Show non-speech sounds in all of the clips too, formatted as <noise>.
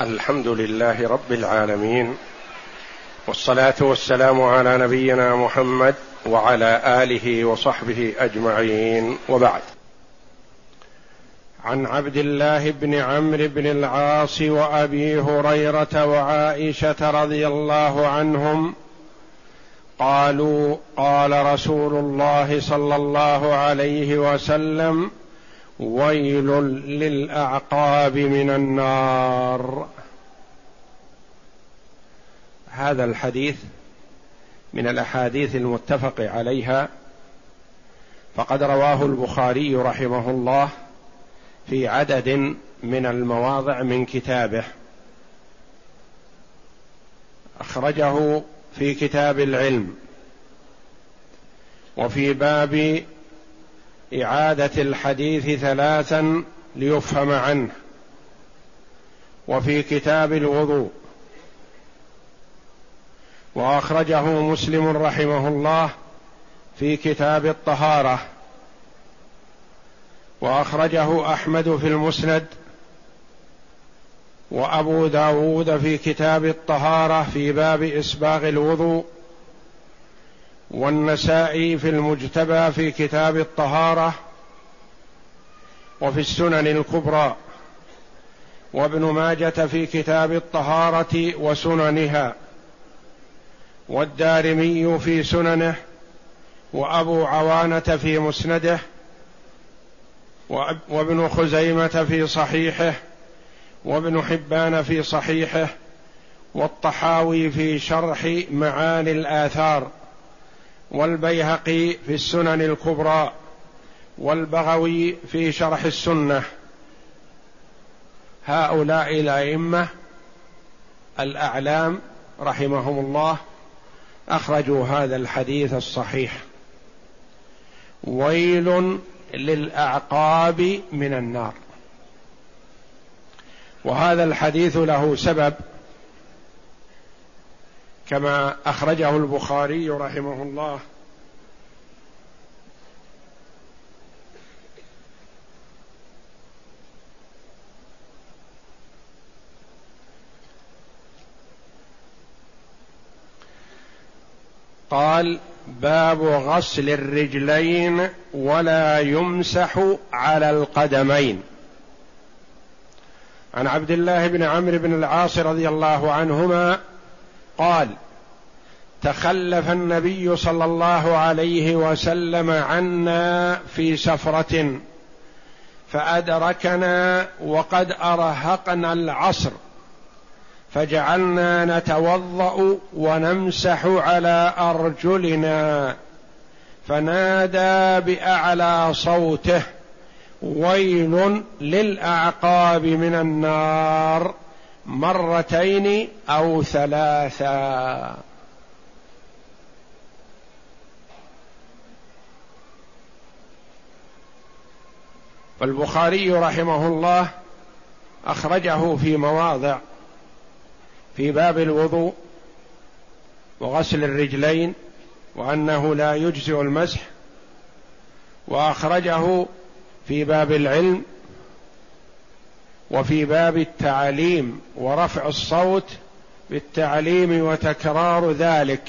الحمد لله رب العالمين والصلاة والسلام على نبينا محمد وعلى آله وصحبه أجمعين. وبعد. عن عبد الله بن عمرو بن العاص وأبي هريرة وعائشة رضي الله عنهم قالوا قال رسول الله صلى الله عليه وسلم ويل للأعقاب من النار. هذا الحديث من الأحاديث المتفق عليها فقد رواه البخاري رحمه الله في عدد من المواضع من كتابه. أخرجه في كتاب العلم وفي باب إعادة الحديث ثلاثا ليفهم عنه. وفي كتاب الوضوء. وأخرجه مسلم رحمه الله في كتاب الطهارة. وأخرجه أحمد في المسند. وأبو داود في كتاب الطهارة في باب إسباغ الوضوء. والنسائي في المجتبى في كتاب الطهارة وفي السنن الكبرى وابن ماجة في كتاب الطهارة وسننها والدارمي في سننه وأبو عوانة في مسنده وابن خزيمة في صحيحه وابن حبان في صحيحه والطحاوي في شرح معاني الآثار. والبيهقي في السنن الكبرى والبغوي في شرح السنة. هؤلاء الأئمة الأعلام رحمهم الله أخرجوا هذا الحديث الصحيح. ويل للأعقاب من النار. وهذا الحديث له سبب كما أخرجه البخاري رحمه الله. قال باب غسل الرجلين ولا يمسح على القدمين. عن عبد الله بن عمرو بن العاص رضي الله عنهما قال تخلف النبي صلى الله عليه وسلم عنا في سفرة فأدركنا وقد أرهقنا العصر فجعلنا نتوضأ ونمسح على أرجلنا فنادى بأعلى صوته ويل للأعقاب من النار. مرتين أو ثلاثا والبخاري رحمه الله أخرجه في مواضع في باب الوضوء وغسل الرجلين وأنه لا يجزئ المسح وأخرجه في باب العلم وفي باب التعليم ورفع الصوت بالتعليم وتكرار ذلك.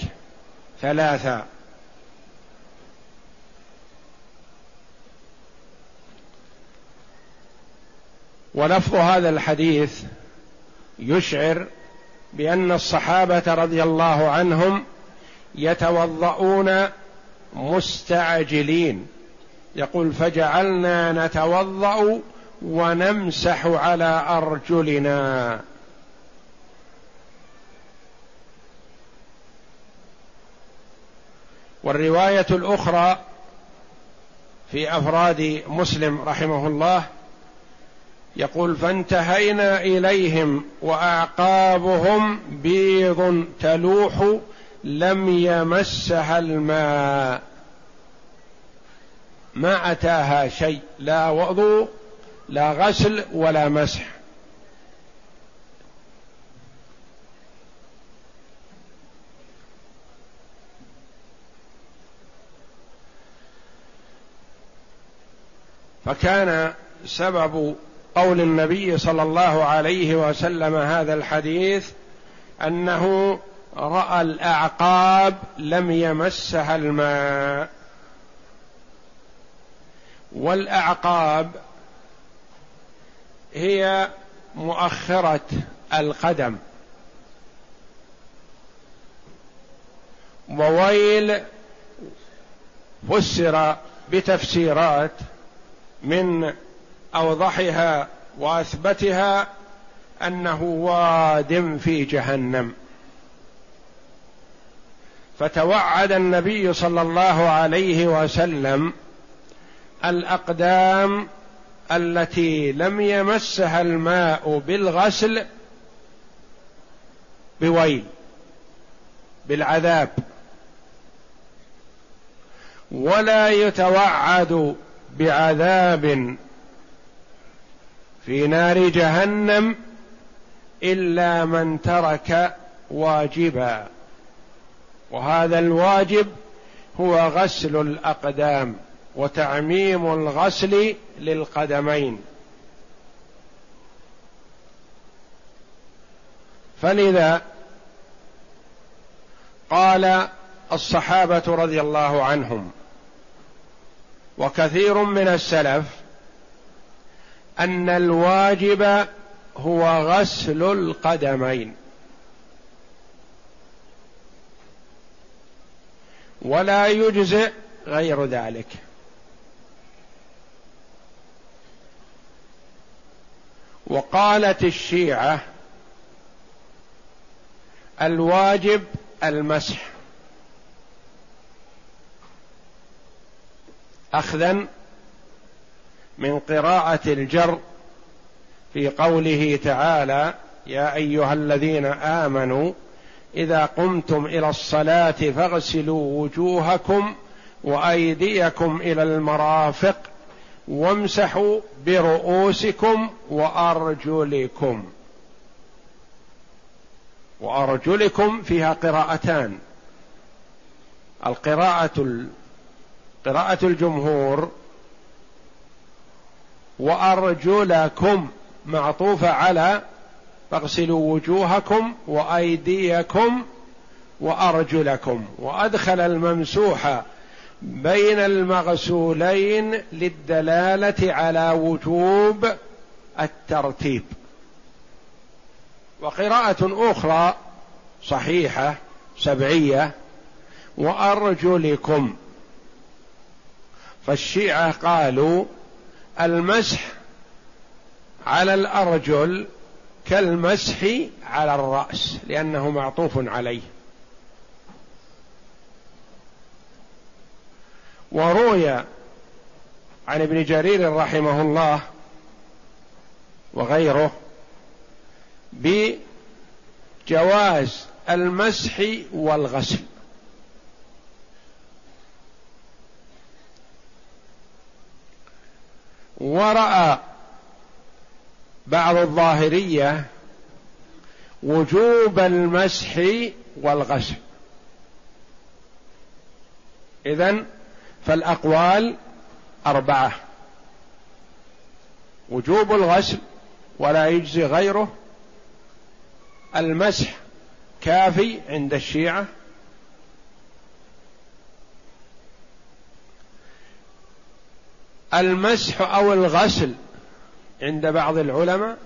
ثلاثا ولفظ هذا الحديث يشعر بأن الصحابة رضي الله عنهم يتوضؤون مستعجلين. يقول فجعلنا نتوضأ ونمسح على أرجلنا. والرواية الأخرى في أفراد مسلم رحمه الله يقول فانتهينا إليهم وأعقابهم بيض تلوح لم يمسها الماء. ما أتاها شيء. لا وضوء لا غسل ولا مسح. فكان سبب قول النبي صلى الله عليه وسلم هذا الحديث أنه رأى الأعقاب لم يمسها الماء. والأعقاب هي مؤخرة القدم. وويل فسر بتفسيرات من أوضحها وأثبتها أنه واد في جهنم. فتوعد النبي صلى الله عليه وسلم الأقدام التي لم يمسها الماء بالغسل بويل بالعذاب. ولا يتوعد بعذاب في نار جهنم إلا من ترك واجبا. وهذا الواجب هو غسل الأقدام. وتعميم الغسل للقدمين. فلذا قال الصحابة رضي الله عنهم وكثير من السلف أن الواجب هو غسل القدمين. ولا يجزئ غير ذلك. وقالت الشيعة الواجب المسح. اخذا من قراءة الجر في قوله تعالى يا أيها الذين آمنوا إذا قمتم إلى الصلاة فاغسلوا وجوهكم وأيديكم إلى المرافق وامسحوا برؤوسكم وأرجلكم. وأرجلكم فيها قراءتان. القراءة قراءة الجمهور وأرجلكم معطوفة على فاغسلوا وجوهكم وأيديكم وأرجلكم. وأدخل الممسوح بين المغسولين للدلالة على وجوب الترتيب. وقراءة أخرى صحيحة سبعية وأرجلكم. فالشيعة قالوا المسح على الأرجل كالمسح على الرأس لأنه معطوف عليه. وروي عن ابن جرير رحمه الله وغيره بجواز المسح والغسل. وراى بعض الظاهرية وجوب المسح والغسل. إذن فالأقوال أربعة. وجوب الغسل ولا يجزي غيره. المسح كافي عند الشيعة. المسح أو الغسل عند بعض العلماء.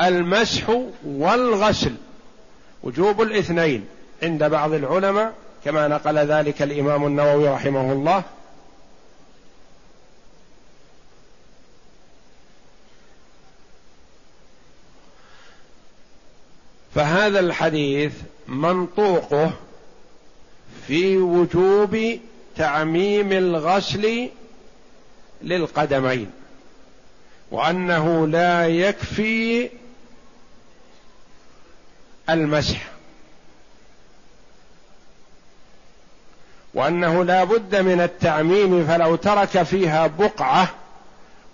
المسح والغسل وجوب الاثنين عند بعض العلماء. كما نقل ذلك الإمام النووي رحمه الله. فهذا الحديث منطوقه في وجوب تعميم الغسل للقدمين وأنه لا يكفي المسح. وأنه لا بد من التعميم فلو ترك فيها بقعة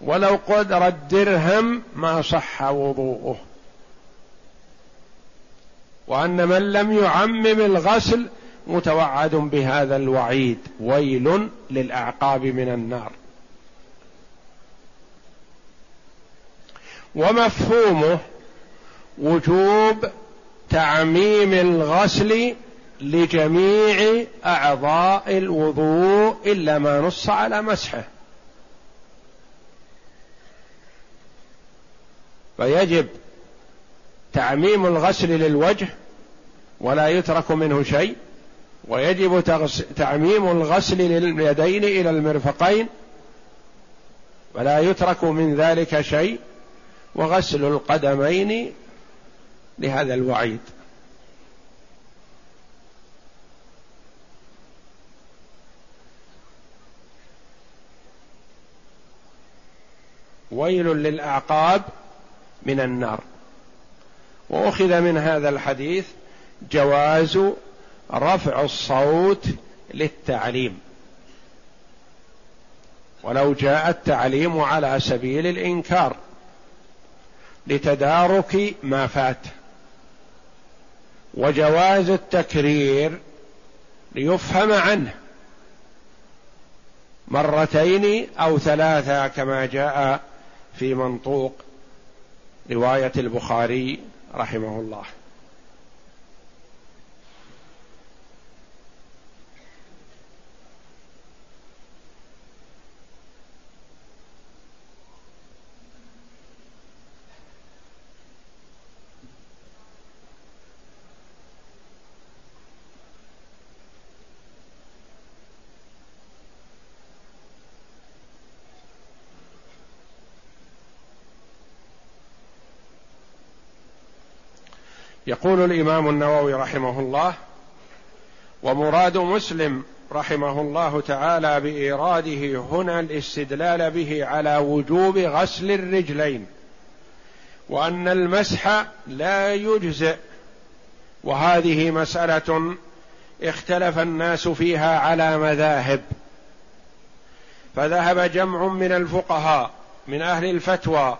ولو قدر الدرهم ما صح وضوءه. وأن من لم يعمم الغسل متوعد بهذا الوعيد. ويل للأعقاب من النار. ومفهومه وجوب تعميم الغسل لجميع أعضاء الوضوء إلا ما نص على مسحه. فيجب تعميم الغسل للوجه ولا يترك منه شيء ويجب تعميم الغسل لليدين إلى المرفقين ولا يترك من ذلك شيء وغسل القدمين لهذا الوعيد. ويل للأعقاب من النار. وأخذ من هذا الحديث جواز رفع الصوت للتعليم. ولو جاء التعليم على سبيل الإنكار لتدارك ما فات. وجواز التكرير ليفهم عنه مرتين أو ثلاثة كما جاء في منطوق رواية البخاري رحمه الله. يقول الإمام النووي رحمه الله ومراد مسلم رحمه الله تعالى بإيراده هنا الاستدلال به على وجوب غسل الرجلين وأن المسح لا يجزئ وهذه مسألة اختلف الناس فيها على مذاهب. فذهب جمع من الفقهاء من أهل الفتوى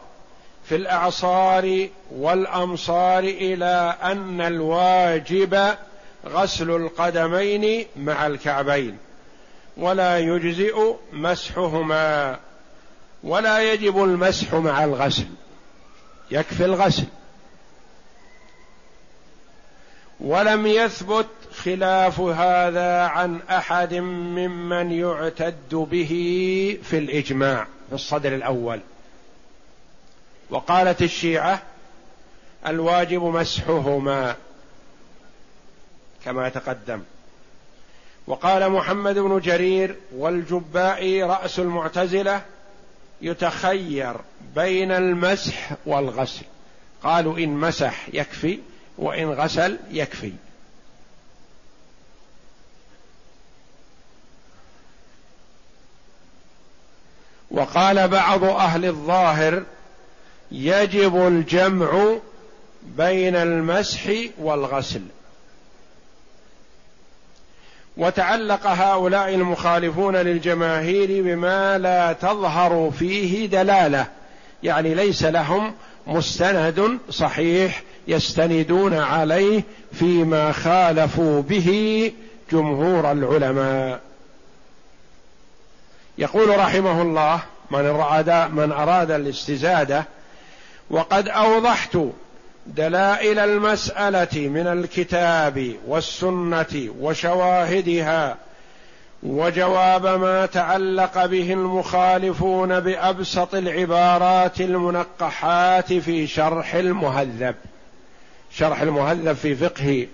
في الأعصار والأمصار إلى أن الواجب غسل القدمين مع الكعبين ولا يجزئ مسحهما ولا يجب المسح مع الغسل يكفي الغسل. ولم يثبت خلاف هذا عن أحد ممن يعتد به في الإجماع في الصدر الأول. وقالت الشيعة الواجب مسحهما كما تقدم. وقال محمد بن جرير والجبائي رأس المعتزلة يتخير بين المسح والغسل. قالوا إن مسح يكفي وإن غسل يكفي. وقال بعض أهل الظاهر يجب الجمع بين المسح والغسل. وتعلق هؤلاء المخالفون للجماهير بما لا تظهر فيه دلالة. يعني ليس لهم مستند صحيح يستندون عليه فيما خالفوا به جمهور العلماء. يقول رحمه الله من أراد من أراد الاستزادة وقد أوضحت دلائل المسألة من الكتاب والسنة وشواهدها وجواب ما تعلق به المخالفون بأبسط العبارات المنقحات في شرح المهذب. شرح المهذب في فقه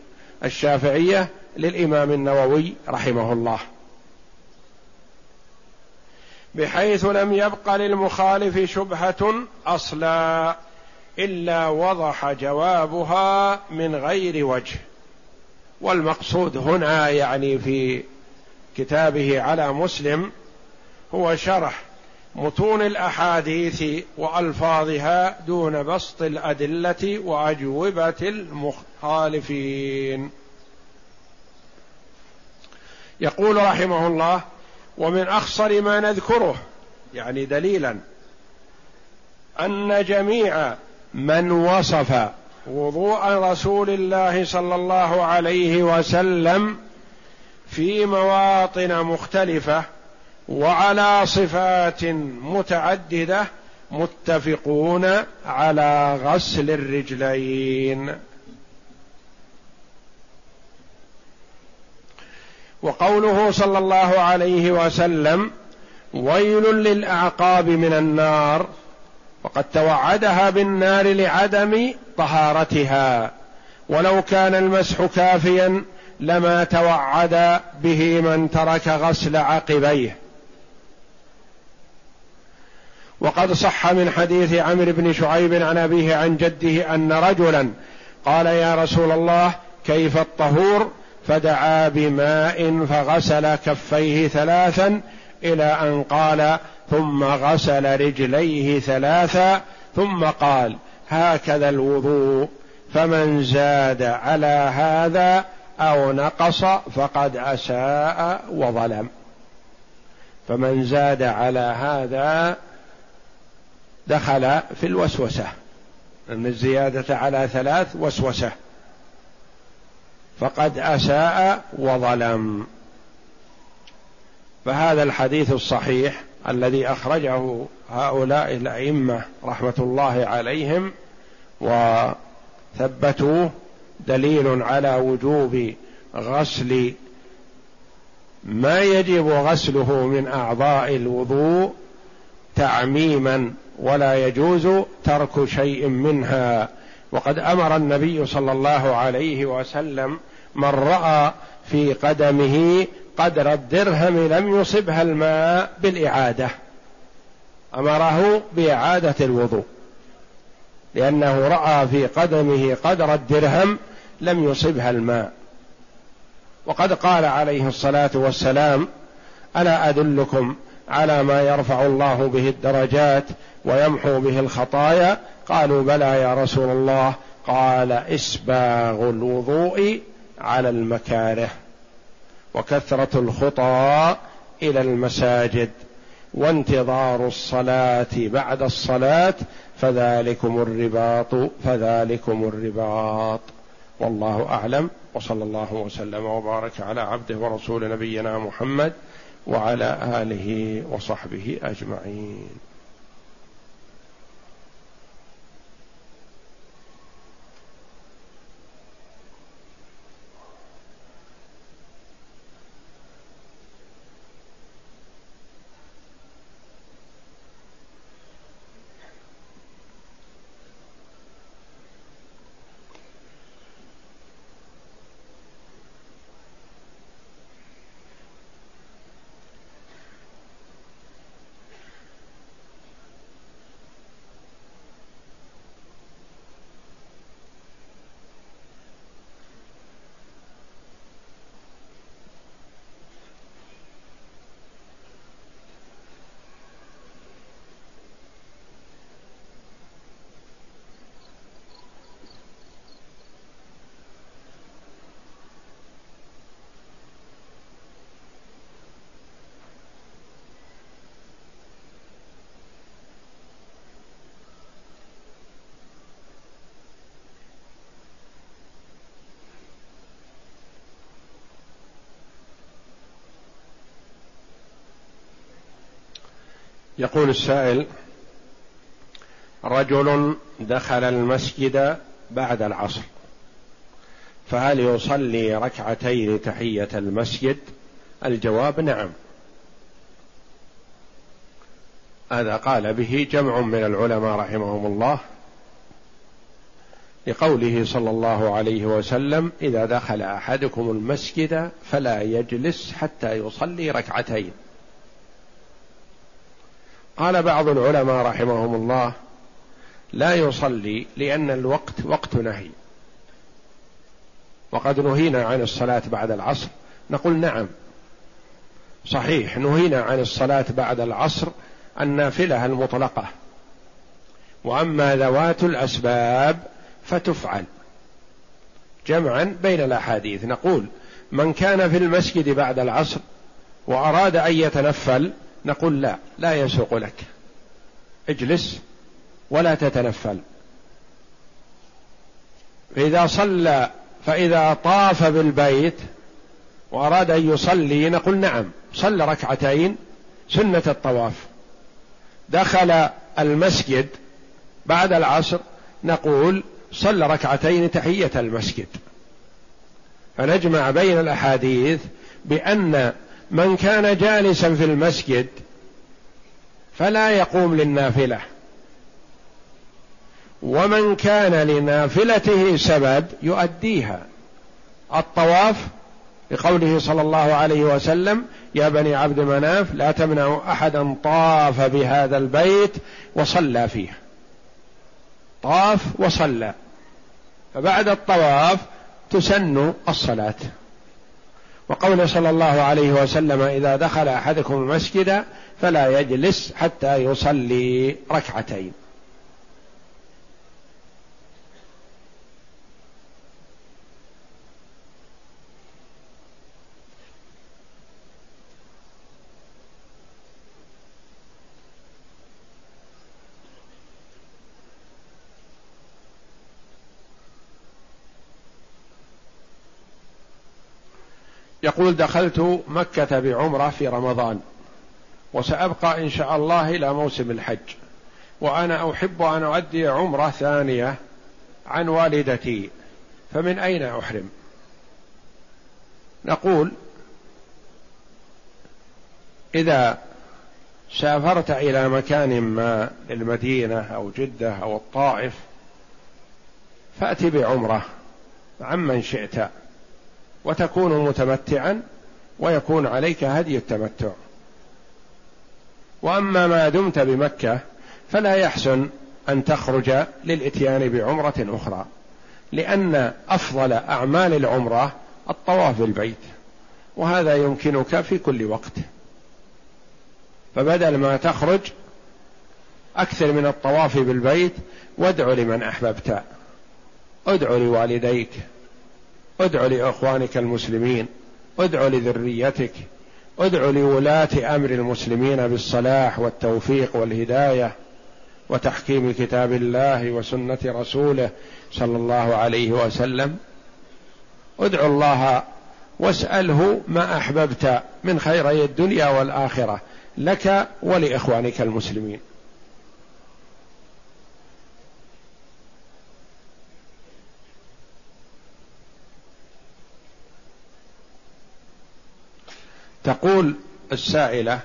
الشافعية للإمام النووي رحمه الله. بحيث لم يبق للمخالف شبهة أصلا إلا وضح جوابها من غير وجه. والمقصود هنا يعني في كتابه على مسلم هو شرح متون الأحاديث وألفاظها دون بسط الأدلة وأجوبة المخالفين. يقول رحمه الله ومن أخصر ما نذكره يعني دليلا أن جميع من وصف وضوء رسول الله صلى الله عليه وسلم في مواطن مختلفة وعلى صفات متعددة متفقون على غسل الرجلين. وقوله صلى الله عليه وسلم ويل للأعقاب من النار وقد توعدها بالنار لعدم طهارتها ولو كان المسح كافيا لما توعد به من ترك غسل عقبيه. وقد صح من حديث عمرو بن شعيب عن أبيه عن جده أن رجلا قال يا رسول الله كيف الطهور؟ فدعا بماء فغسل كفيه ثلاثا إلى أن قال ثم غسل رجليه ثلاثا ثم قال هكذا الوضوء فمن زاد على هذا أو نقص فقد أساء وظلم. فمن زاد على هذا دخل في الوسوسة أن الزيادة على ثلاث وسوسة. فقد أساء وظلم. فهذا الحديث الصحيح الذي أخرجه هؤلاء الأئمة رحمة الله عليهم وثبتوه دليل على وجوب غسل ما يجب غسله من أعضاء الوضوء تعميما ولا يجوز ترك شيء منها. وقد أمر النبي صلى الله عليه وسلم من رأى في قدمه قدر الدرهم لم يصبها الماء بالإعادة. أمره بإعادة الوضوء. لأنه رأى في قدمه قدر الدرهم لم يصبها الماء. وقد قال عليه الصلاة والسلام ألا أدلكم على ما يرفع الله به الدرجات ويمحو به الخطايا؟ قالوا بلى يا رسول الله. قال إسباغ الوضوء على المكاره وكثرة الخطى إلى المساجد وانتظار الصلاة بعد الصلاة فذلكم الرباط فذلكم الرباط. والله أعلم وصلى الله وسلم وبارك على عبده ورسول نبينا محمد وعلى آله وصحبه أجمعين. يقول السائل رجل دخل المسجد بعد العصر فهل يصلي ركعتين تحية المسجد؟ الجواب نعم. هذا قال به جمع من العلماء رحمهم الله لقوله صلى الله عليه وسلم إذا دخل أحدكم المسجد فلا يجلس حتى يصلي ركعتين. قال بعض العلماء رحمهم الله لا يصلي لأن الوقت وقت نهي. وقد نهينا عن الصلاة بعد العصر. نقول نعم. صحيح نهينا عن الصلاة بعد العصر النافلة المطلقة. وأما ذوات الأسباب فتفعل. جمعا بين الأحاديث. نقول من كان في المسجد بعد العصر وأراد أن يتنفل نقول لا لا يسوق لك. اجلس ولا تتنفل. فإذا صلى فإذا طاف بالبيت وأراد أن يصلي نقول نعم صلى ركعتين سنة الطواف. دخل المسجد بعد العصر نقول صلى ركعتين تحية المسجد. فنجمع بين الأحاديث بأن من كان جالسا في المسجد فلا يقوم للنافلة. ومن كان لنافلته سبب يؤديها. الطواف لقوله صلى الله عليه وسلم يا بني عبد مناف لا تمنعوا احدا طاف بهذا البيت وصلى فيه. طاف وصلى. فبعد الطواف تسن الصلاة. وقول صلى الله عليه وسلم إذا دخل أحدكم المسجد فلا يجلس حتى يصلي ركعتين. يقول دخلت مكة بعمرة في رمضان وسأبقى إن شاء الله إلى موسم الحج وأنا أحب أن أؤدي عمرة ثانية عن والدتي فمن أين أحرم؟ نقول إذا سافرت إلى مكان ما المدينة أو جدة أو الطائف فأتي بعمرة عمن شئت وتكون متمتعا ويكون عليك هدي التمتع. وأما ما دمت بمكة فلا يحسن أن تخرج للإتيان بعمرة أخرى لأن أفضل أعمال العمرة الطواف بالبيت وهذا يمكنك في كل وقت. فبدل ما تخرج أكثر من الطواف بالبيت وادع لمن أحببت ادع لوالديك ادع لإخوانك المسلمين ادع لذريتك ادع لولاة أمر المسلمين بالصلاح والتوفيق والهداية وتحكيم كتاب الله وسنة رسوله صلى الله عليه وسلم. ادع الله واسأله ما أحببت من خيري الدنيا والآخرة لك ولإخوانك المسلمين. تقول السائلة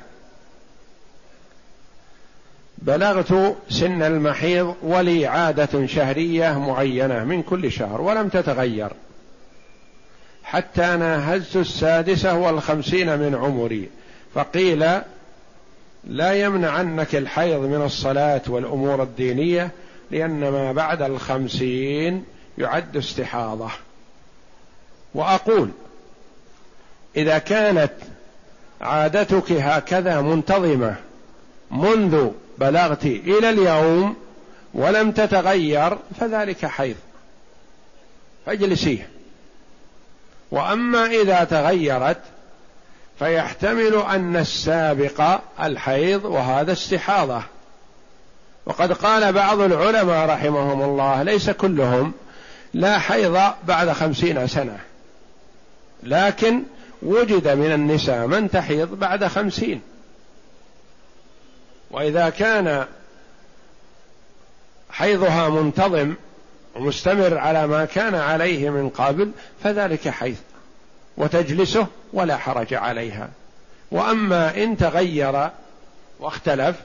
بلغت سن المحيض ولي عادة شهرية معينة من كل شهر ولم تتغير. حتى ناهزت السادسة والخمسين من عمري فقيل لا يمنعنك الحيض من الصلاة والأمور الدينية لأن ما بعد الخمسين يعد استحاضة. وأقول إذا كانت عادتك هكذا منتظمة منذ بلغت إلى اليوم ولم تتغير فذلك حيض. فاجلسيه. وأما إذا تغيرت فيحتمل أن السابق الحيض وهذا استحاضة. وقد قال بعض العلماء رحمهم الله ليس كلهم لا حيض بعد خمسين سنة. لكن وجد من النساء من تحيض بعد خمسين. وإذا كان حيضها منتظم ومستمر على ما كان عليه من قبل فذلك حيض وتجلسه ولا حرج عليها. وأما إن تغير واختلف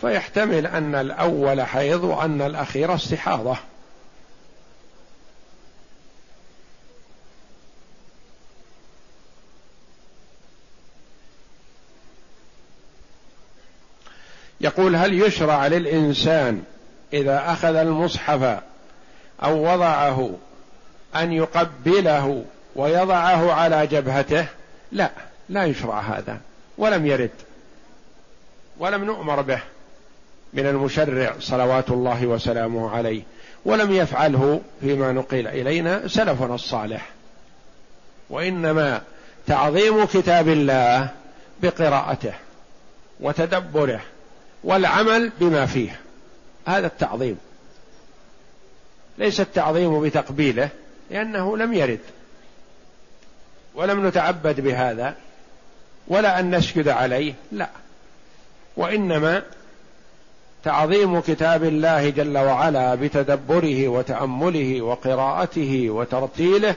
فيحتمل أن الأول حيض وأن الأخير استحاضة. يقول هل يشرع للإنسان إذا أخذ المصحف أو وضعه أن يقبله ويضعه على جبهته؟ لا لا يشرع هذا ولم يرد ولم نؤمر به من المشرع صلوات الله وسلامه عليه ولم يفعله فيما نقل إلينا سلفنا الصالح. وإنما تعظيم كتاب الله بقراءته وتدبره والعمل بما فيه. هذا التعظيم. ليس التعظيم بتقبيله لأنه لم يرد. ولم نتعبد بهذا ولا أن نسجد عليه لا. وإنما تعظيم كتاب الله جل وعلا بتدبره وتأمله وقراءته وترتيله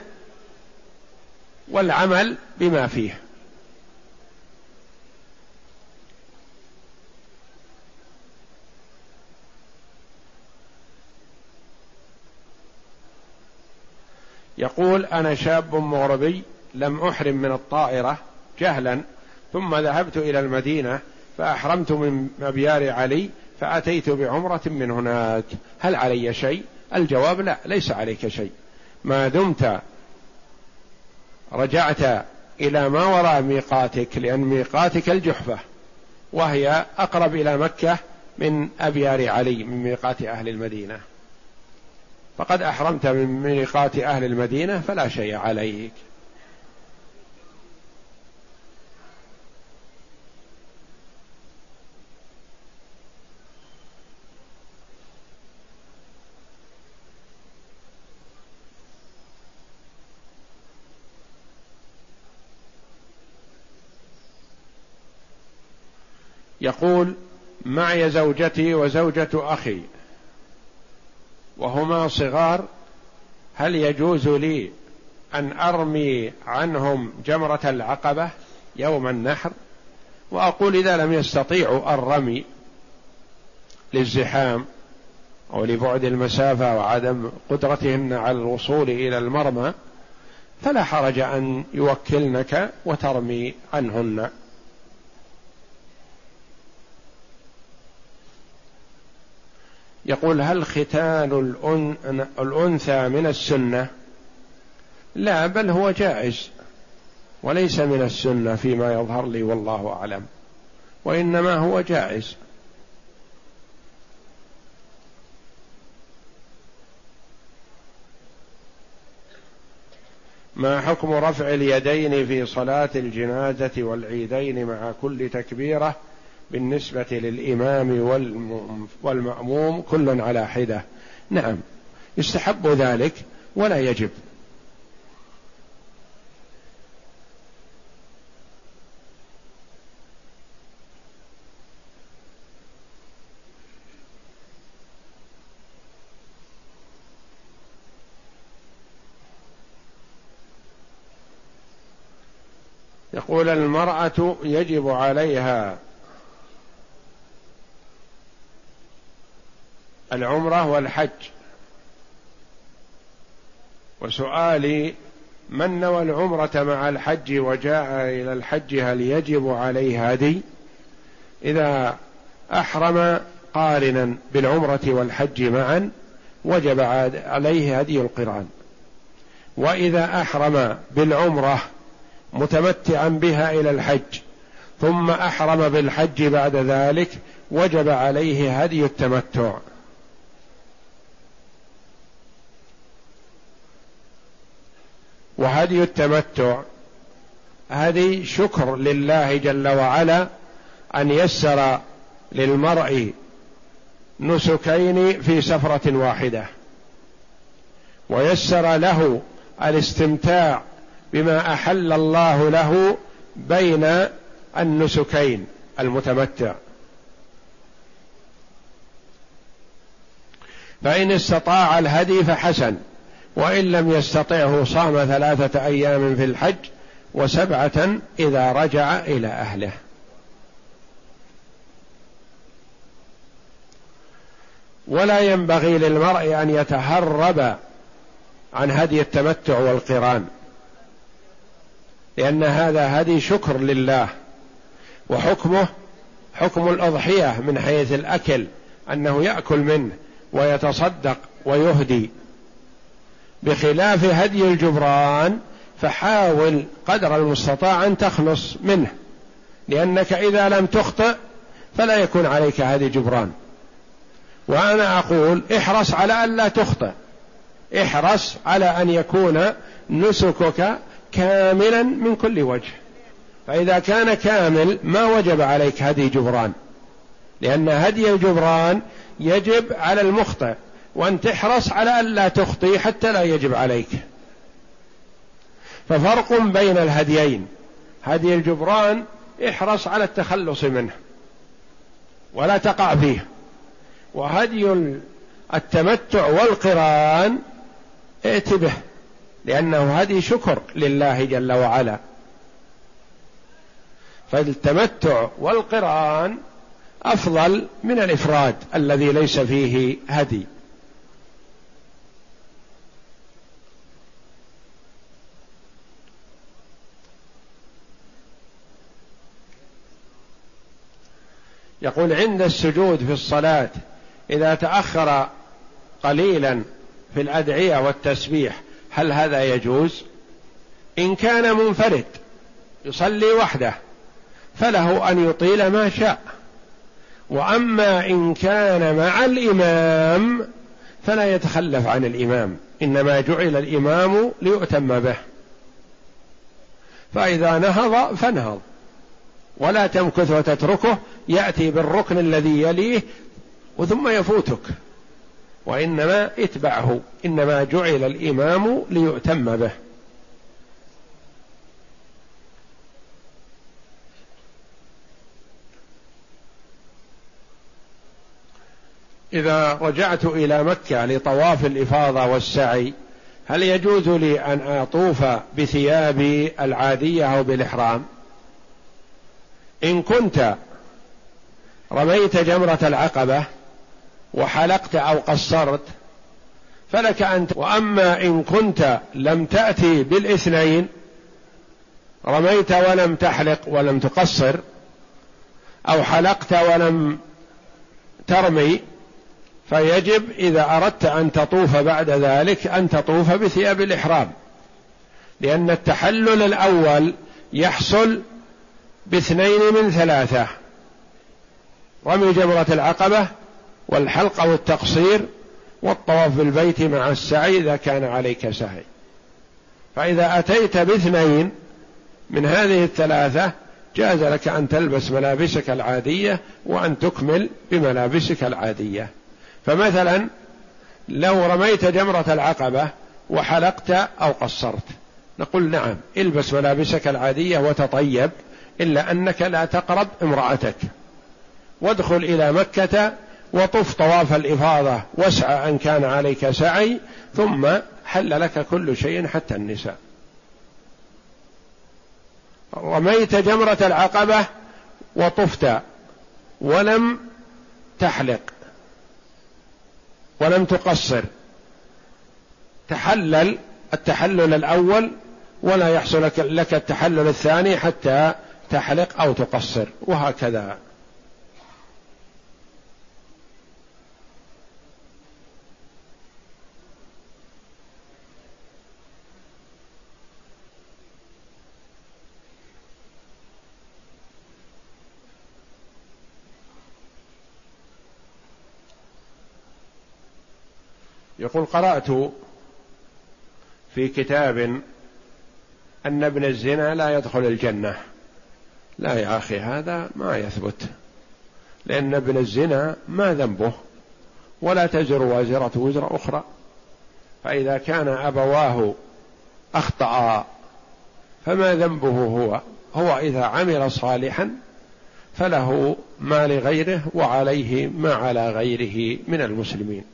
والعمل بما فيه. يقول أنا شاب مغربي لم أحرم من الطائرة جهلا ثم ذهبت إلى المدينة فأحرمت من ابيار علي فأتيت بعمرة من هناك. هل علي شيء؟ الجواب لا ليس عليك شيء. ما دمت رجعت إلى ما وراء ميقاتك لأن ميقاتك الجحفة وهي أقرب إلى مكة من أبيار علي من ميقات أهل المدينة. فقد أحرمت من ميقات أهل المدينة فلا شيء عليك. يقول معي زوجتي وزوجة أخي. وهما صغار هل يجوز لي أن أرمي عنهم جمرة العقبة يوم النحر؟ وأقول إذا لم يستطيعوا الرمي للزحام أو لبعد المسافة وعدم قدرتهن على الوصول إلى المرمى فلا حرج أن يوكلنك وترمي عنهن. يقول هل ختان الأنثى من السنة؟ لا بل هو جائز وليس من السنة فيما يظهر لي والله أعلم وإنما هو جائز. ما حكم رفع اليدين في صلاة الجنازة والعيدين مع كل تكبيرة؟ بالنسبة للإمام والمأموم كل على حدة. نعم. يستحب ذلك ولا يجب. يقول المرأة يجب عليها العمرة والحج. وسؤالي من نوى العمرة مع الحج وجاء إلى الحج هل يجب عليه هدي؟ إذا أحرم قارنا بالعمرة والحج معا وجب عليه هدي القرآن. وإذا أحرم بالعمرة متمتعا بها إلى الحج ثم أحرم بالحج بعد ذلك وجب عليه هدي التمتع. وهدي التمتع هذه شكر لله جل وعلا أن يسر للمرء نسكين في سفرة واحدة ويسر له الاستمتاع بما أحل الله له بين النسكين المتمتع. فإن استطاع الهدي فحسن. وإن لم يستطعه صام ثلاثة أيام في الحج وسبعة إذا رجع إلى أهله. ولا ينبغي للمرء أن يتهرب عن هدي التمتع والقران لأن هذا هدي شكر لله وحكمه حكم الأضحية من حيث الأكل أنه يأكل منه ويتصدق ويهدي. بخلاف هدي الجبران فحاول قدر المستطاع أن تخلص منه. لأنك إذا لم تخطئ فلا يكون عليك هدي جبران. وأنا أقول احرص على أن لا تخطئ. احرص على أن يكون نسكك كاملا من كل وجه. فإذا كان كامل ما وجب عليك هدي جبران. لأن هدي الجبران يجب على المخطئ. وأن تحرص على ألا تخطي حتى لا يجب عليك. ففرق بين الهديين. هدي الجبران احرص على التخلص منه ولا تقع فيه. وهدي التمتع والقران ائت به لأنه هدي شكر لله جل وعلا. فالتمتع والقران أفضل من الإفراد الذي ليس فيه هدي. يقول عند السجود في الصلاة إذا تأخر قليلا في الأدعية والتسبيح هل هذا يجوز؟ إن كان منفرد يصلي وحده فله أن يطيل ما شاء. وأما إن كان مع الإمام فلا يتخلف عن الإمام إنما جعل الإمام ليؤتم به. فإذا نهض فانهض ولا تمكث وتتركه يأتي بالركن الذي يليه وثم يفوتك. وإنما اتبعه إنما جعل الإمام ليؤتم به. إذا رجعت إلى مكة لطواف الإفاضة والسعي هل يجوز لي أن أطوف بثيابي العادية أو بالإحرام؟ إن كنت رميت جمرة العقبة وحلقت أو قصرت فلك ان وأما إن كنت لم تأتي بالإثنين رميت ولم تحلق ولم تقصر أو حلقت ولم ترمي فيجب إذا أردت أن تطوف بعد ذلك أن تطوف بثياب الإحرام لأن التحلل الأول يحصل باثنين من ثلاثة. رمي جمره العقبة والحلق أو التقصير والطواف بالبيت مع السعي إذا كان عليك سعي. فإذا أتيت باثنين من هذه الثلاثة جاز لك أن تلبس ملابسك العادية وأن تكمل بملابسك العادية. فمثلا لو رميت جمرة العقبة وحلقت أو قصرت نقول نعم إلبس ملابسك العادية وتطيب إلا أنك لا تقرب امرأتك. وادخل إلى مكة وطف طواف الإفاضة واسعى أن كان عليك سعي ثم حل لك كل شيء حتى النساء. رميت جمرة العقبة وطفت ولم تحلق ولم تقصر. تحلل التحلل الأول ولا يحصل لك التحلل الثاني حتى تحلق أو تقصر وهكذا. يقول قرأت في كتاب أن ابن الزنا لا يدخل الجنة. لا يا أخي هذا ما يثبت. لأن ابن الزنا ما ذنبه؟ ولا تزر وازرة وزر أخرى. فإذا كان أبواه أخطأ فما ذنبه هو؟ هو إذا عمل صالحا فله ما لغيره وعليه ما على غيره من المسلمين.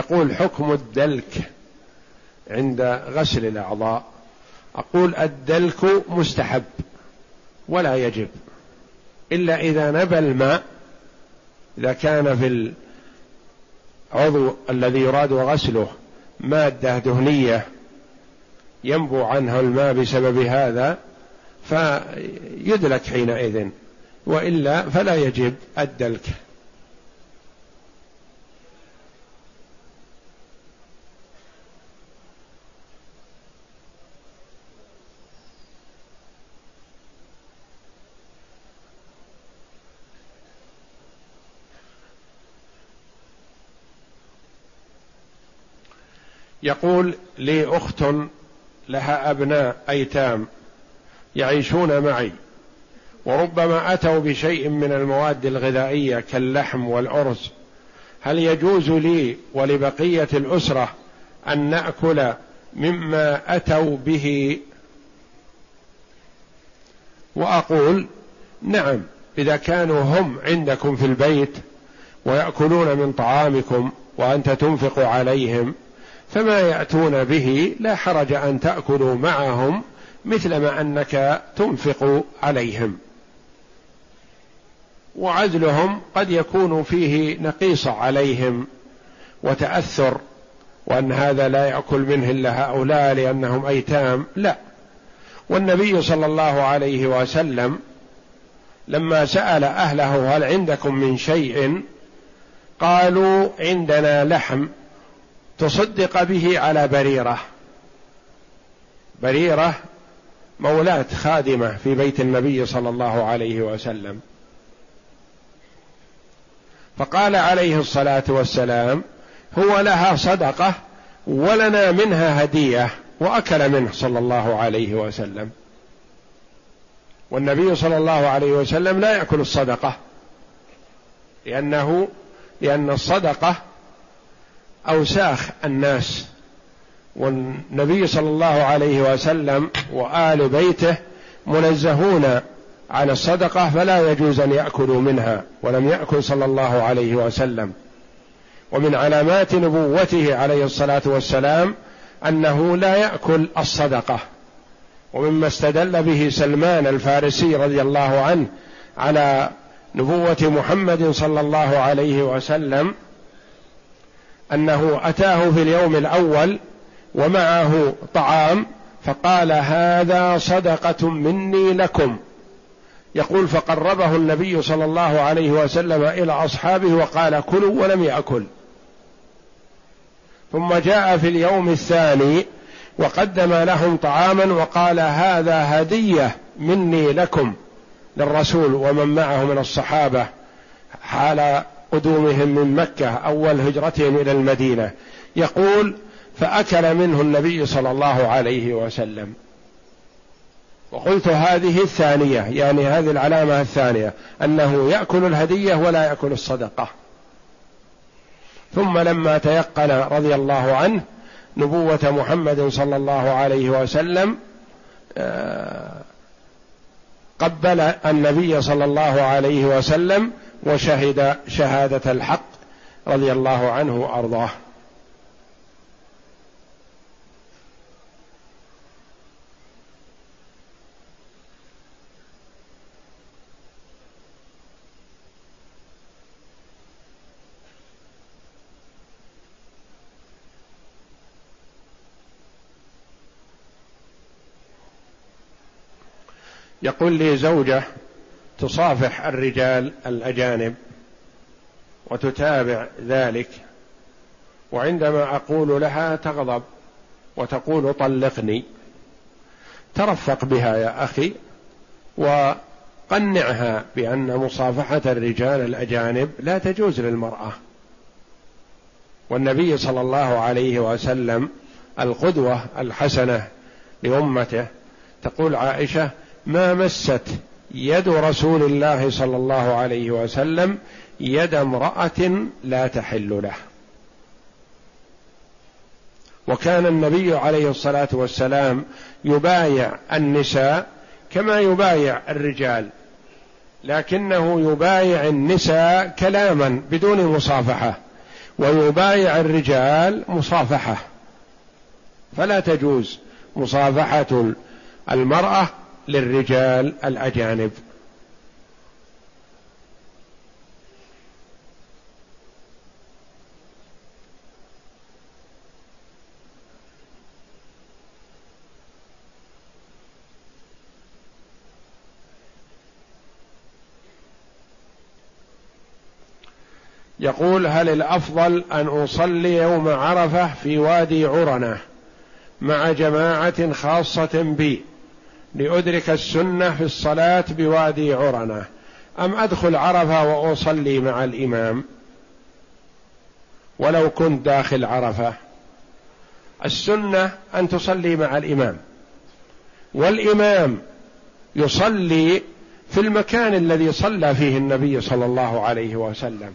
يقول حكم الدلك عند غسل الأعضاء. أقول الدلك مستحب ولا يجب إلا إذا نبى الماء إذا كان في العضو الذي يراد غسله مادة دهنية ينبو عنها الماء بسبب هذا فيدلك حينئذ وإلا فلا يجب الدلك. يقول لي أخت لها أبناء أيتام يعيشون معي وربما أتوا بشيء من المواد الغذائية كاللحم والأرز. هل يجوز لي ولبقية الأسرة أن نأكل مما أتوا به؟ وأقول نعم إذا كانوا هم عندكم في البيت ويأكلون من طعامكم وأنت تنفق عليهم. فما يأتون به لا حرج أن تأكلوا معهم مثلما أنك تنفق عليهم. وعزلهم قد يكون فيه نقيصه عليهم وتأثر وأن هذا لا يأكل منه إلا هؤلاء لأنهم أيتام. لا. والنبي صلى الله عليه وسلم لما سأل أهله هل عندكم من شيء؟ قالوا عندنا لحم. تصدق به على بريرة. بريرة مولاة خادمة في بيت النبي صلى الله عليه وسلم. فقال عليه الصلاة والسلام هو لها صدقة ولنا منها هدية وأكل منه صلى الله عليه وسلم. والنبي صلى الله عليه وسلم لا يأكل الصدقة لأنه لأن الصدقة أوساخ الناس والنبي صلى الله عليه وسلم وآل بيته منزهون عن الصدقة فلا يجوز أن يأكلوا منها ولم يأكل صلى الله عليه وسلم. ومن علامات نبوته عليه الصلاة والسلام أنه لا يأكل الصدقة. ومما استدل به سلمان الفارسي رضي الله عنه على نبوة محمد صلى الله عليه وسلم أنه أتاه في اليوم الأول ومعه طعام فقال هذا صدقة مني لكم. يقول فقربه النبي صلى الله عليه وسلم إلى أصحابه وقال كلوا ولم يأكل. ثم جاء في اليوم الثاني وقدم لهم طعاما وقال هذا هدية مني لكم للرسول ومن معه من الصحابة. حال قدومهم من مكة أول هجرتهم إلى المدينة. يقول فأكل منه النبي صلى الله عليه وسلم. وقلت هذه الثانية يعني هذه العلامة الثانية أنه يأكل الهدية ولا يأكل الصدقة. ثم لما تيقن رضي الله عنه نبوة محمد صلى الله عليه وسلم آه، قبل النبي صلى الله عليه وسلم وشهد شهادة الحق رضي الله عنه وأرضاه. يقول لي زوجة تصافح الرجال الأجانب وتتابع ذلك. وعندما أقول لها تغضب وتقول طلقني ترفق بها يا أخي وقنعها بأن مصافحة الرجال الأجانب لا تجوز للمرأة. والنبي صلى الله عليه وسلم القدوة الحسنة لأمته تقول عائشة ما مست يد رسول الله صلى الله عليه وسلم يد امرأة لا تحل له. وكان النبي عليه الصلاة والسلام يبايع النساء كما يبايع الرجال لكنه يبايع النساء كلاما بدون مصافحة ويبايع الرجال مصافحة. فلا تجوز مصافحة المرأة للرجال الأجانب. يقول هل الأفضل أن أصلي يوم عرفة في وادي عرنة مع جماعة خاصة بي؟ لأدرك السنة في الصلاة بوادي عرنة. أم أدخل عرفة وأصلي مع الإمام؟ ولو كنت داخل عرفة. السنة أن تصلي مع الإمام. والإمام يصلي في المكان الذي صلى فيه النبي صلى الله عليه وسلم.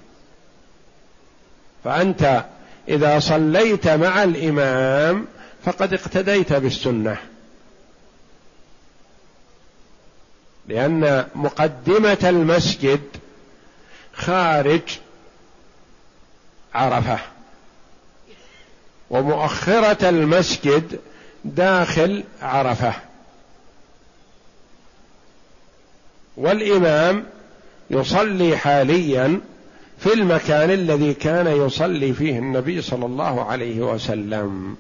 فأنت إذا صليت مع الإمام فقد اقتديت بالسنة. لأن مقدمة المسجد خارج عرفة ومؤخرة المسجد داخل عرفة. والإمام يصلي حاليا في المكان الذي كان يصلي فيه النبي صلى الله عليه وسلم.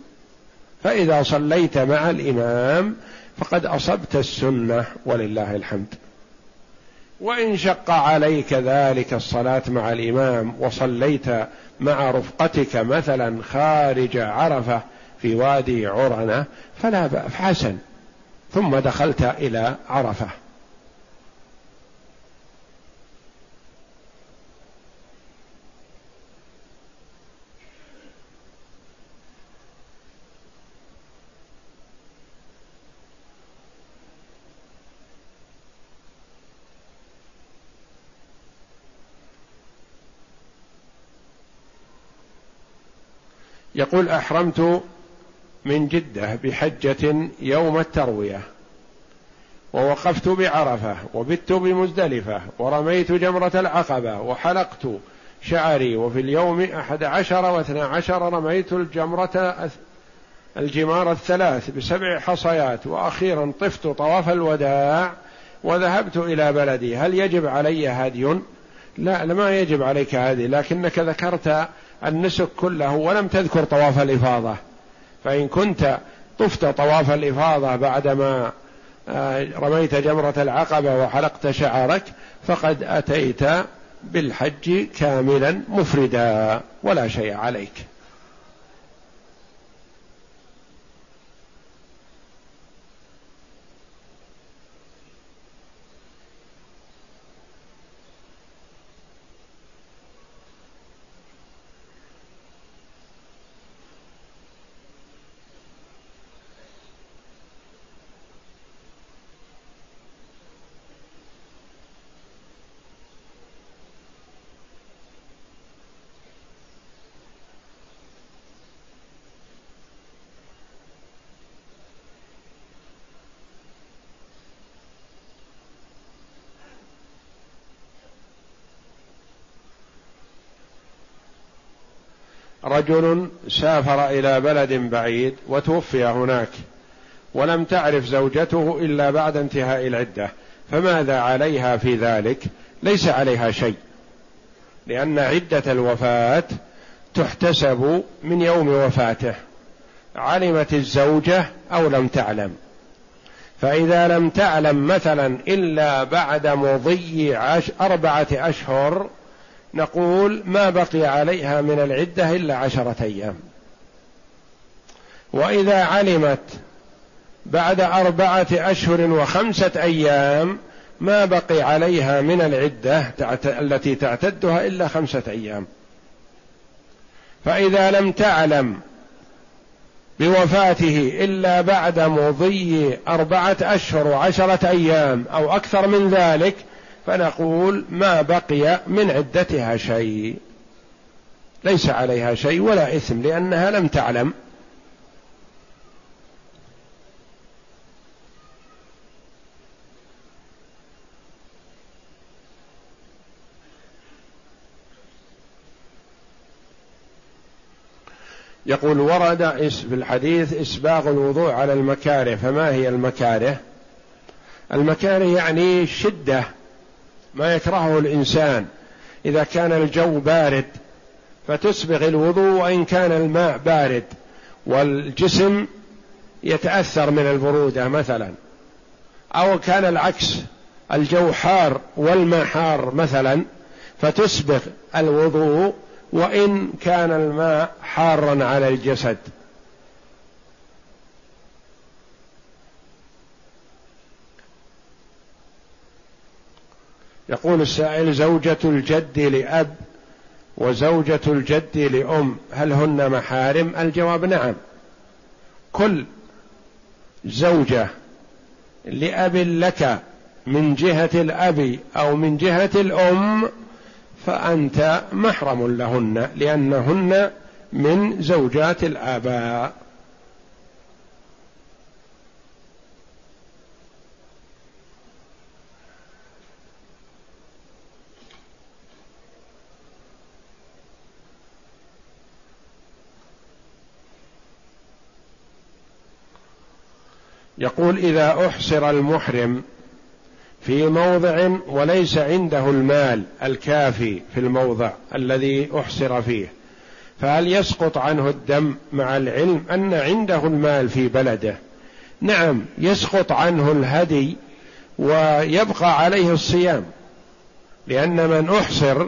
فإذا صليت مع الإمام فقد أصبت السنة ولله الحمد. وإن شق عليك ذلك الصلاة مع الإمام وصليت مع رفقتك مثلا خارج عرفة في وادي عرنة فلا بأس حسن ثم دخلت إلى عرفة. يقول أحرمت من جدة بحجة يوم التروية ووقفت بعرفة وبت بمزدلفة ورميت جمرة العقبة وحلقت شعري وفي اليوم أحد عشر واثنى عشر رميت الجمرة الجمار الثلاث بسبع حصيات وأخيرا طفت طواف الوداع وذهبت إلى بلدي. هل يجب علي هدي؟ لا ما يجب عليك هذه لكنك ذكرت النسك كله ولم تذكر طواف الإفاضة. فإن كنت طفت طواف الإفاضة بعدما آه، رميت جمرة العقبة وحلقت شعرك فقد أتيت بالحج كاملا مفردا ولا شيء عليك. رجل سافر إلى بلد بعيد وتوفي هناك ولم تعرف زوجته إلا بعد انتهاء العدة فماذا عليها في ذلك؟ ليس عليها شيء لأن عدة الوفاة تحتسب من يوم وفاته علمت الزوجة أو لم تعلم. فإذا لم تعلم مثلا إلا بعد مضي عش أربعة أشهر نقول ما بقي عليها من العدة إلا عشرة أيام. وإذا علمت بعد أربعة أشهر وخمسة أيام ما بقي عليها من العدة التي تعتدها إلا خمسة أيام. فإذا لم تعلم بوفاته إلا بعد مضي أربعة أشهر وعشرة أيام أو أكثر من ذلك فنقول ما بقي من عدتها شيء. ليس عليها شيء ولا إثم لأنها لم تعلم. يقول ورد في الحديث إسباغ الوضوء على المكاره. فما هي المكاره؟ المكاره يعني شدة. ما يكرهه الإنسان. إذا كان الجو بارد فتسبغ الوضوء وإن كان الماء بارد. والجسم يتأثر من البرودة مثلا. أو كان العكس الجو حار والماء حار مثلا فتسبغ الوضوء وإن كان الماء حارا على الجسد. يقول السائل زوجة الجد لأب وزوجة الجد لأم هل هن محارم؟ الجواب نعم كل زوجة لأب لك من جهة الأب أو من جهة الأم فأنت محرم لهن لأنهن من زوجات الآباء يقول إذا أحصر المحرم في موضع وليس عنده المال الكافي في الموضع الذي أحصر فيه فهل يسقط عنه الدم مع العلم أن عنده المال في بلده؟ نعم يسقط عنه الهدي ويبقى عليه الصيام لأن من أحصر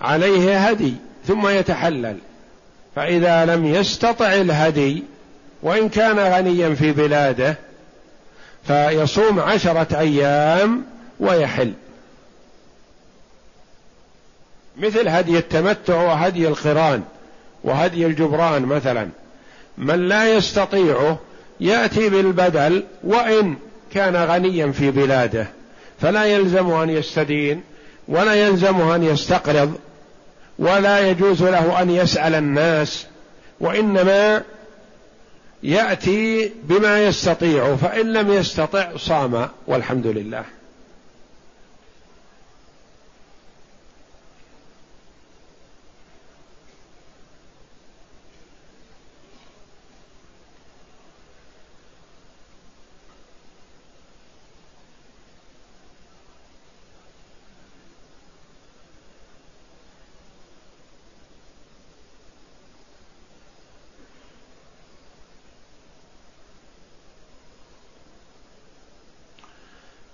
عليه هدي ثم يتحلل فإذا لم يستطع الهدي وإن كان غنيا في بلاده فيصوم عشرة أيام ويحل. مثل هدي التمتع وهدي القران وهدي الجبران مثلا. من لا يستطيعه يأتي بالبدل وإن كان غنيا في بلاده فلا يلزم أن يستدين ولا يلزمه أن يستقرض ولا يجوز له أن يسأل الناس وإنما يأتي بما يستطيع فإن لم يستطع صام والحمد لله.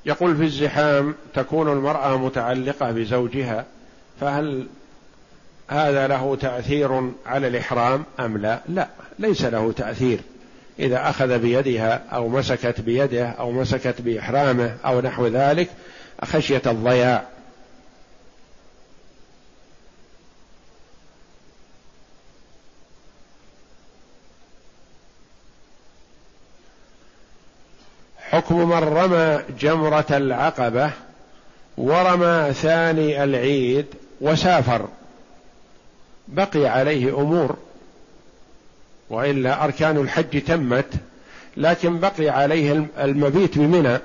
يقول في الزحام تكون المرأة متعلقة بزوجها فهل هذا له تأثير على الإحرام أم لا؟ لا ليس له تأثير إذا أخذ بيدها أو مسكت بيده أو مسكت بإحرامه أو نحو ذلك خشية الضياع حكم من رمى جمرة العقبة ورمى ثاني العيد وسافر. بقي عليه أمور وإلا أركان الحج تمت لكن بقي عليه المبيت بمنى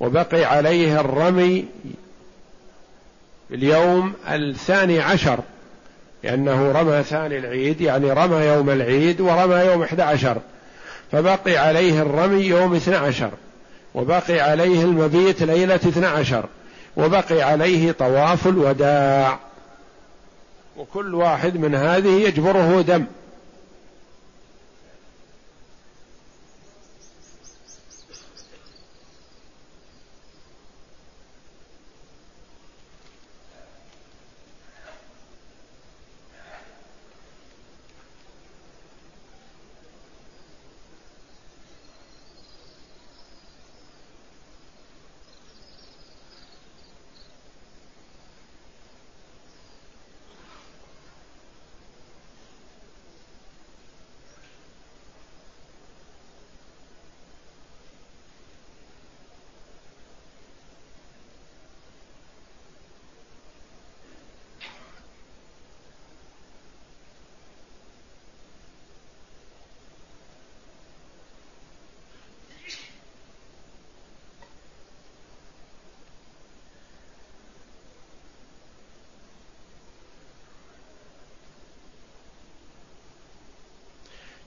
وبقي عليه الرمي اليوم الثاني عشر لأنه رمى ثاني العيد يعني رمى يوم العيد ورمى يوم 11 فبقي عليه الرمي يوم اثنى عشر وبقي عليه المبيت ليلة اثنى عشر وبقي عليه طواف الوداع. وكل واحد من هذه يجبره دم.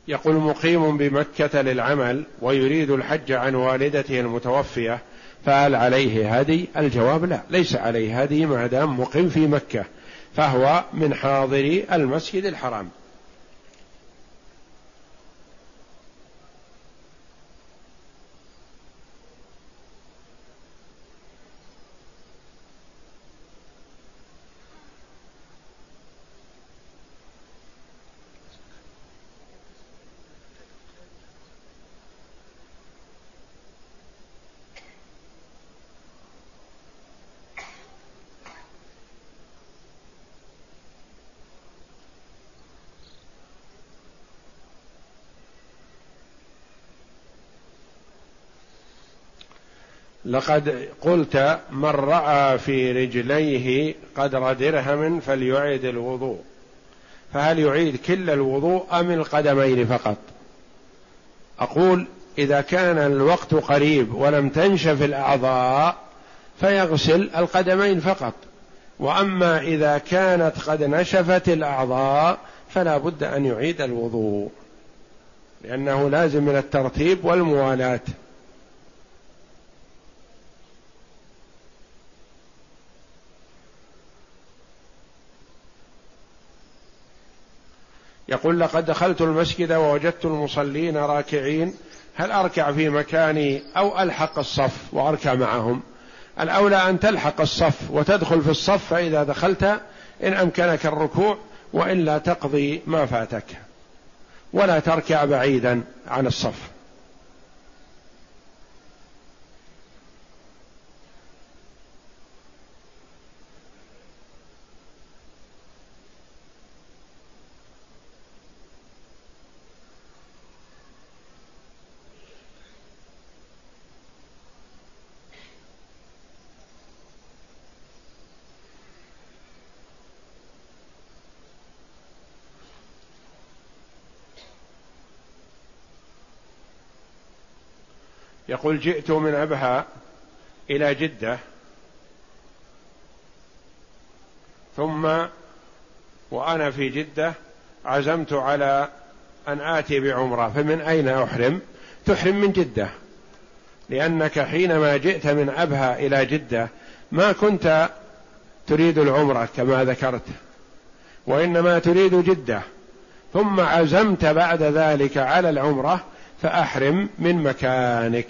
يقول مقيم بمكة للعمل ويريد الحج عن والدته المتوفية فهل عليه هدي؟ الجواب لا ليس عليه هدي ما دام مقيم في مكة فهو من حاضري المسجد الحرام لقد قلت من رأى في رجليه قدر درهم فليعيد الوضوء. فهل يعيد كل الوضوء أم القدمين فقط؟ أقول إذا كان الوقت قريب ولم تنشف الأعضاء فيغسل القدمين فقط. وأما إذا كانت قد نشفت الأعضاء فلا بد أن يعيد الوضوء لأنه لازم من الترتيب والموالاة. يقول لقد دخلت المسجد ووجدت المصلين راكعين هل أركع في مكاني أو ألحق الصف وأركع معهم؟ الأولى أن تلحق الصف وتدخل في الصف فإذا دخلت إن أمكنك الركوع والا تقضي ما فاتك. ولا تركع بعيدا عن الصف. يقول جئت من أبها إلى جدة. ثم وأنا في جدة عزمت على أن آتي بعمرة. فمن أين أحرم؟ تحرم من جدة. لأنك حينما جئت من أبها إلى جدة ما كنت تريد العمرة كما ذكرت وإنما تريد جدة. ثم عزمت بعد ذلك على العمرة فأحرم من مكانك.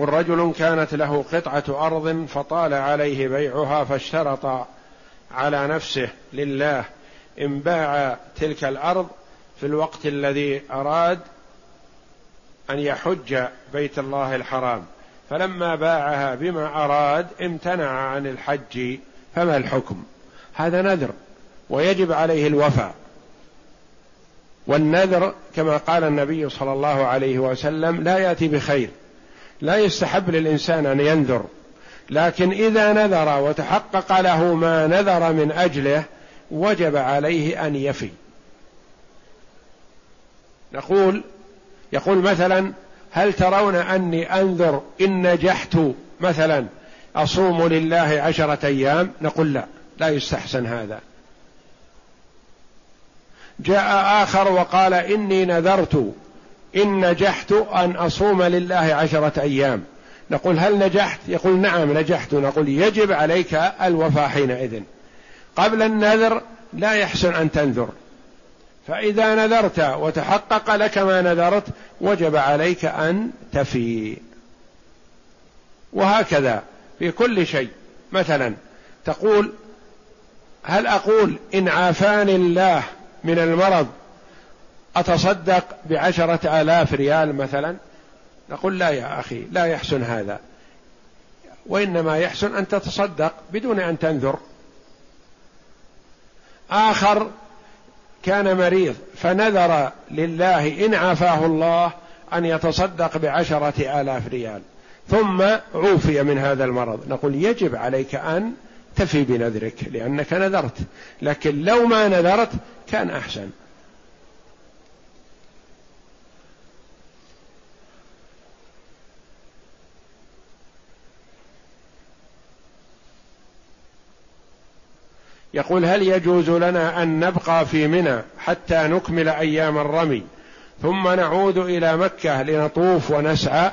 يقول رجل كانت له قطعة أرض فطال عليه بيعها فاشترط على نفسه لله إن باع تلك الأرض في الوقت الذي أراد أن يحج بيت الله الحرام. فلما باعها بما أراد امتنع عن الحج. فما الحكم؟ هذا نذر ويجب عليه الوفاء. والنذر كما قال النبي صلى الله عليه وسلم لا يأتي بخير. لا يستحب للإنسان أن ينذر لكن إذا نذر وتحقق له ما نذر من أجله وجب عليه أن يفي. نقول يقول مثلا هل ترون أني أنذر إن نجحت مثلا أصوم لله عشرة أيام؟ نقول لا لا يستحسن هذا. جاء آخر وقال إني نذرت إن نجحت أن أصوم لله عشرة أيام. نقول هل نجحت؟ يقول نعم نجحت. نقول يجب عليك الوفاء حينئذ. قبل النذر لا يحسن أن تنذر. فإذا نذرت وتحقق لك ما نذرت وجب عليك أن تفي وهكذا في كل شيء. مثلا تقول هل أقول إن عافاني الله من المرض أتصدق بعشرة آلاف ريال مثلا؟ نقول لا يا أخي لا يحسن هذا. وإنما يحسن أن تتصدق بدون أن تنذر. آخر كان مريض فنذر لله إن عافاه الله أن يتصدق بعشرة آلاف ريال. ثم عوفي من هذا المرض. نقول يجب عليك أن تفي بنذرك لأنك نذرت. لكن لو ما نذرت كان أحسن. يقول هل يجوز لنا أن نبقى في منى حتى نكمل أيام الرمي ثم نعود إلى مكة لنطوف ونسعى؟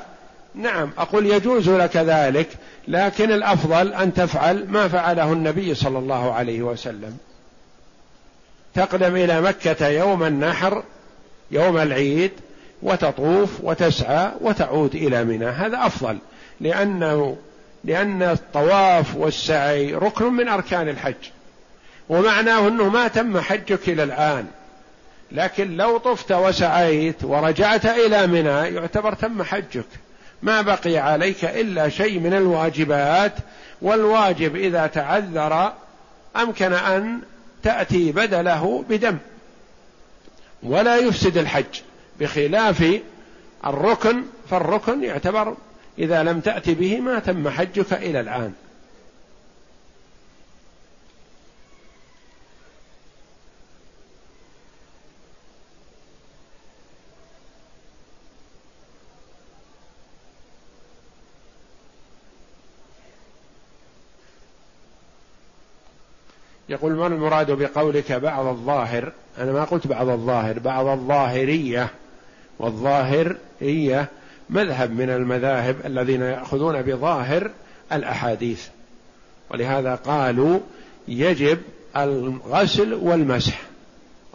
نعم أقول يجوز لك ذلك لكن الأفضل أن تفعل ما فعله النبي صلى الله عليه وسلم. تقدم إلى مكة يوم النحر يوم العيد وتطوف وتسعى وتعود إلى منى. هذا أفضل لأنه لأن الطواف والسعي ركن من أركان الحج. ومعناه أنه ما تم حجك إلى الآن. لكن لو طفت وسعيت ورجعت إلى منى يعتبر تم حجك. ما بقي عليك إلا شيء من الواجبات والواجب إذا تعذر أمكن أن تأتي بدله بدم. ولا يفسد الحج بخلاف الركن فالركن يعتبر إذا لم تات به ما تم حجك إلى الآن. يقول ما المراد بقولك بعض الظاهر؟ أنا ما قلت بعض الظاهر بعض الظاهرية. والظاهرية مذهب من المذاهب الذين يأخذون بظاهر الأحاديث. ولهذا قالوا يجب الغسل والمسح.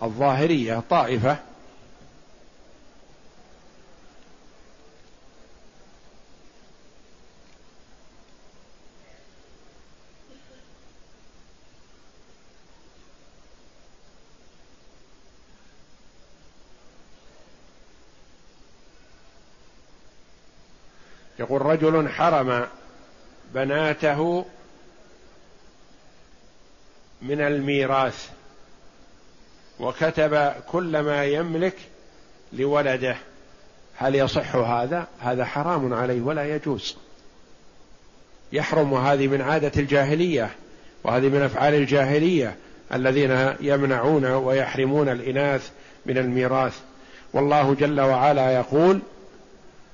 الظاهرية طائفة يقول رجل حرم بناته من الميراث وكتب كل ما يملك لولده. هل يصح هذا؟ هذا حرام عليه ولا يجوز. يحرم وهذه من عادة الجاهلية وهذه من أفعال الجاهلية الذين يمنعون ويحرمون الإناث من الميراث. والله جل وعلا يقول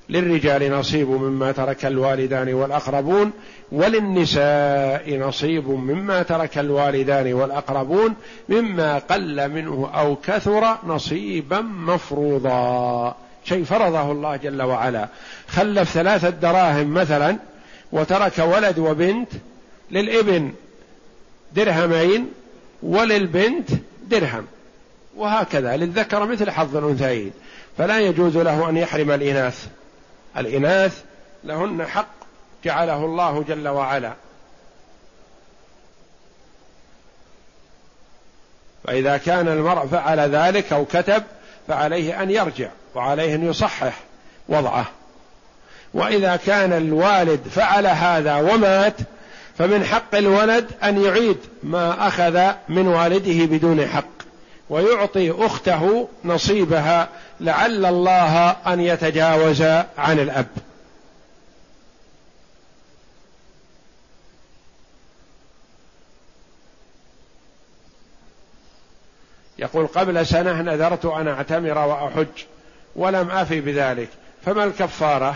للرجال نصيب مما ترك الوالدان والأقربون وللنساء نصيب مما ترك الوالدان والأقربون مما قل منه أو كثر نصيبا مفروضا. شيء فرضه الله جل وعلا. خلف ثلاثة دراهم مثلا وترك ولد وبنت للإبن درهمين وللبنت درهم. وهكذا للذكر مثل حظ الأنثيين. فلا يجوز له أن يحرم الإناث. الإناث لهن حق جعله الله جل وعلا. فإذا كان المرء فعل ذلك أو كتب فعليه أن يرجع وعليه أن يصحح وضعه. وإذا كان الوالد فعل هذا ومات فمن حق الولد أن يعيد ما أخذ من والده بدون حق ويعطي أخته نصيبها لعل الله أن يتجاوز عن الأب. يقول قبل سنة نذرت أن أعتمر وأحج ولم أفي بذلك. فما الكفارة؟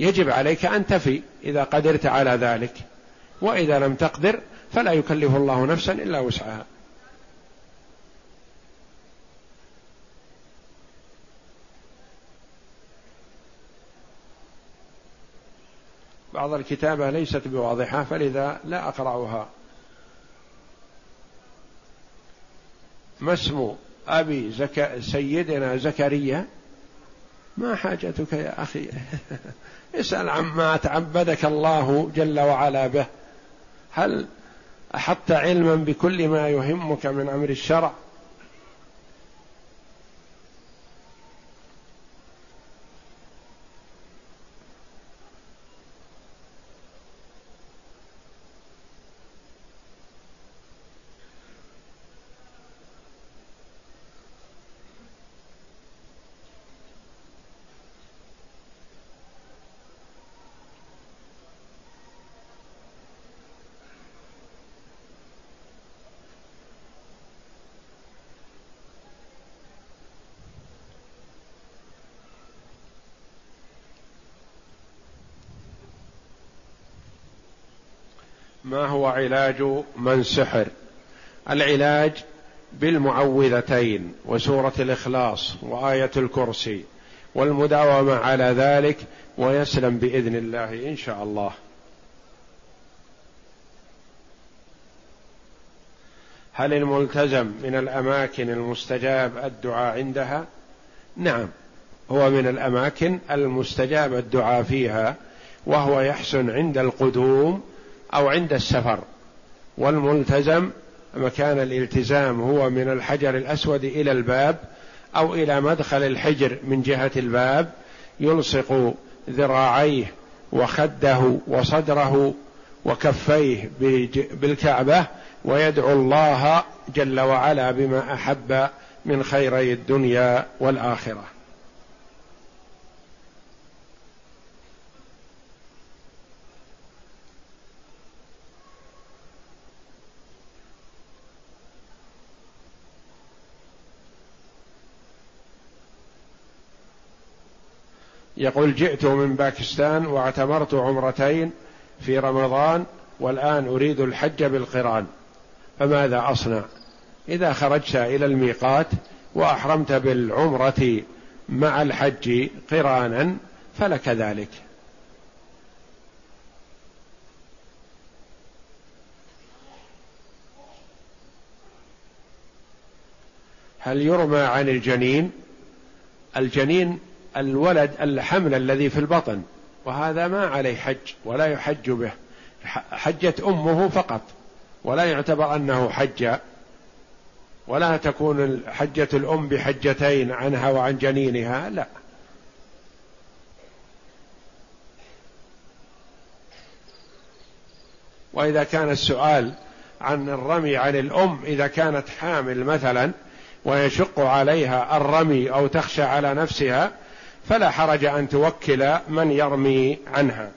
يجب عليك أن تفي إذا قدرت على ذلك. وإذا لم تقدر فلا يكلف الله نفسا إلا وسعها. بعض الكتابة ليست بواضحة فلذا لا أقرأها. ما اسم أبي زك... سيدنا زكريا؟ ما حاجتك يا أخي؟ <laughs> اسأل عما تعبدك الله جل وعلا به. هل أحطت علما بكل ما يهمك من أمر الشرع؟ علاج من سحر. العلاج بالمعوذتين وسورة الإخلاص وآية الكرسي. والمداومة على ذلك ويسلم بإذن الله إن شاء الله. هل الملتزم من الأماكن المستجاب الدعاء عندها؟ نعم هو من الأماكن المستجاب الدعاء فيها وهو يحسن عند القدوم أو عند السفر. والملتزم مكان الالتزام هو من الحجر الأسود إلى الباب أو إلى مدخل الحجر من جهة الباب يلصق ذراعيه وخده وصدره وكفيه بالكعبة ويدعو الله جل وعلا بما أحب من خيري الدنيا والآخرة. يقول جئت من باكستان واعتمرت عمرتين في رمضان والآن أريد الحج بالقرآن فماذا أصنع؟ إذا خرجت إلى الميقات وأحرمت بالعمرة مع الحج قرانا فلك ذلك. هل يرمى عن الجنين؟ الجنين الولد الحمل الذي في البطن وهذا ما عليه حج ولا يحج به. حجت أمه فقط ولا يعتبر أنه حج. ولا تكون حجة الأم بحجتين عنها وعن جنينها لا. وإذا كان السؤال عن الرمي عن الأم إذا كانت حامل مثلا ويشق عليها الرمي أو تخشى على نفسها فلا حرج أن توكل من يرمي عنها.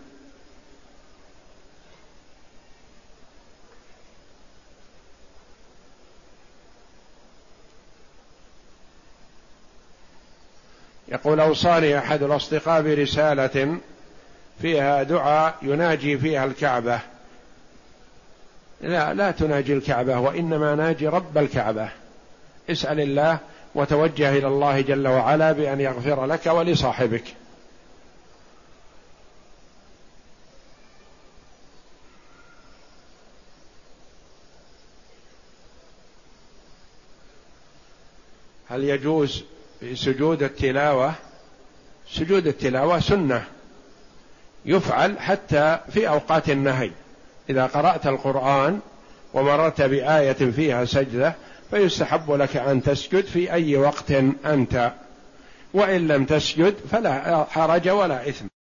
يقول أوصاني أحد الأصدقاء برسالة فيها دعاء يناجي فيها الكعبة. لا لا تناجي الكعبة وإنما ناجي رب الكعبة. اسأل الله وتوجه إلى الله جل وعلا بأن يغفر لك ولصاحبك. هل يجوز في سجود التلاوة؟ سجود التلاوة سنة. يفعل حتى في أوقات النهي. إذا قرأت القرآن ومررت بآية فيها سجدة فيستحب لك أن تسجد في أي وقت أنت وإن لم تسجد فلا حرج ولا إثم.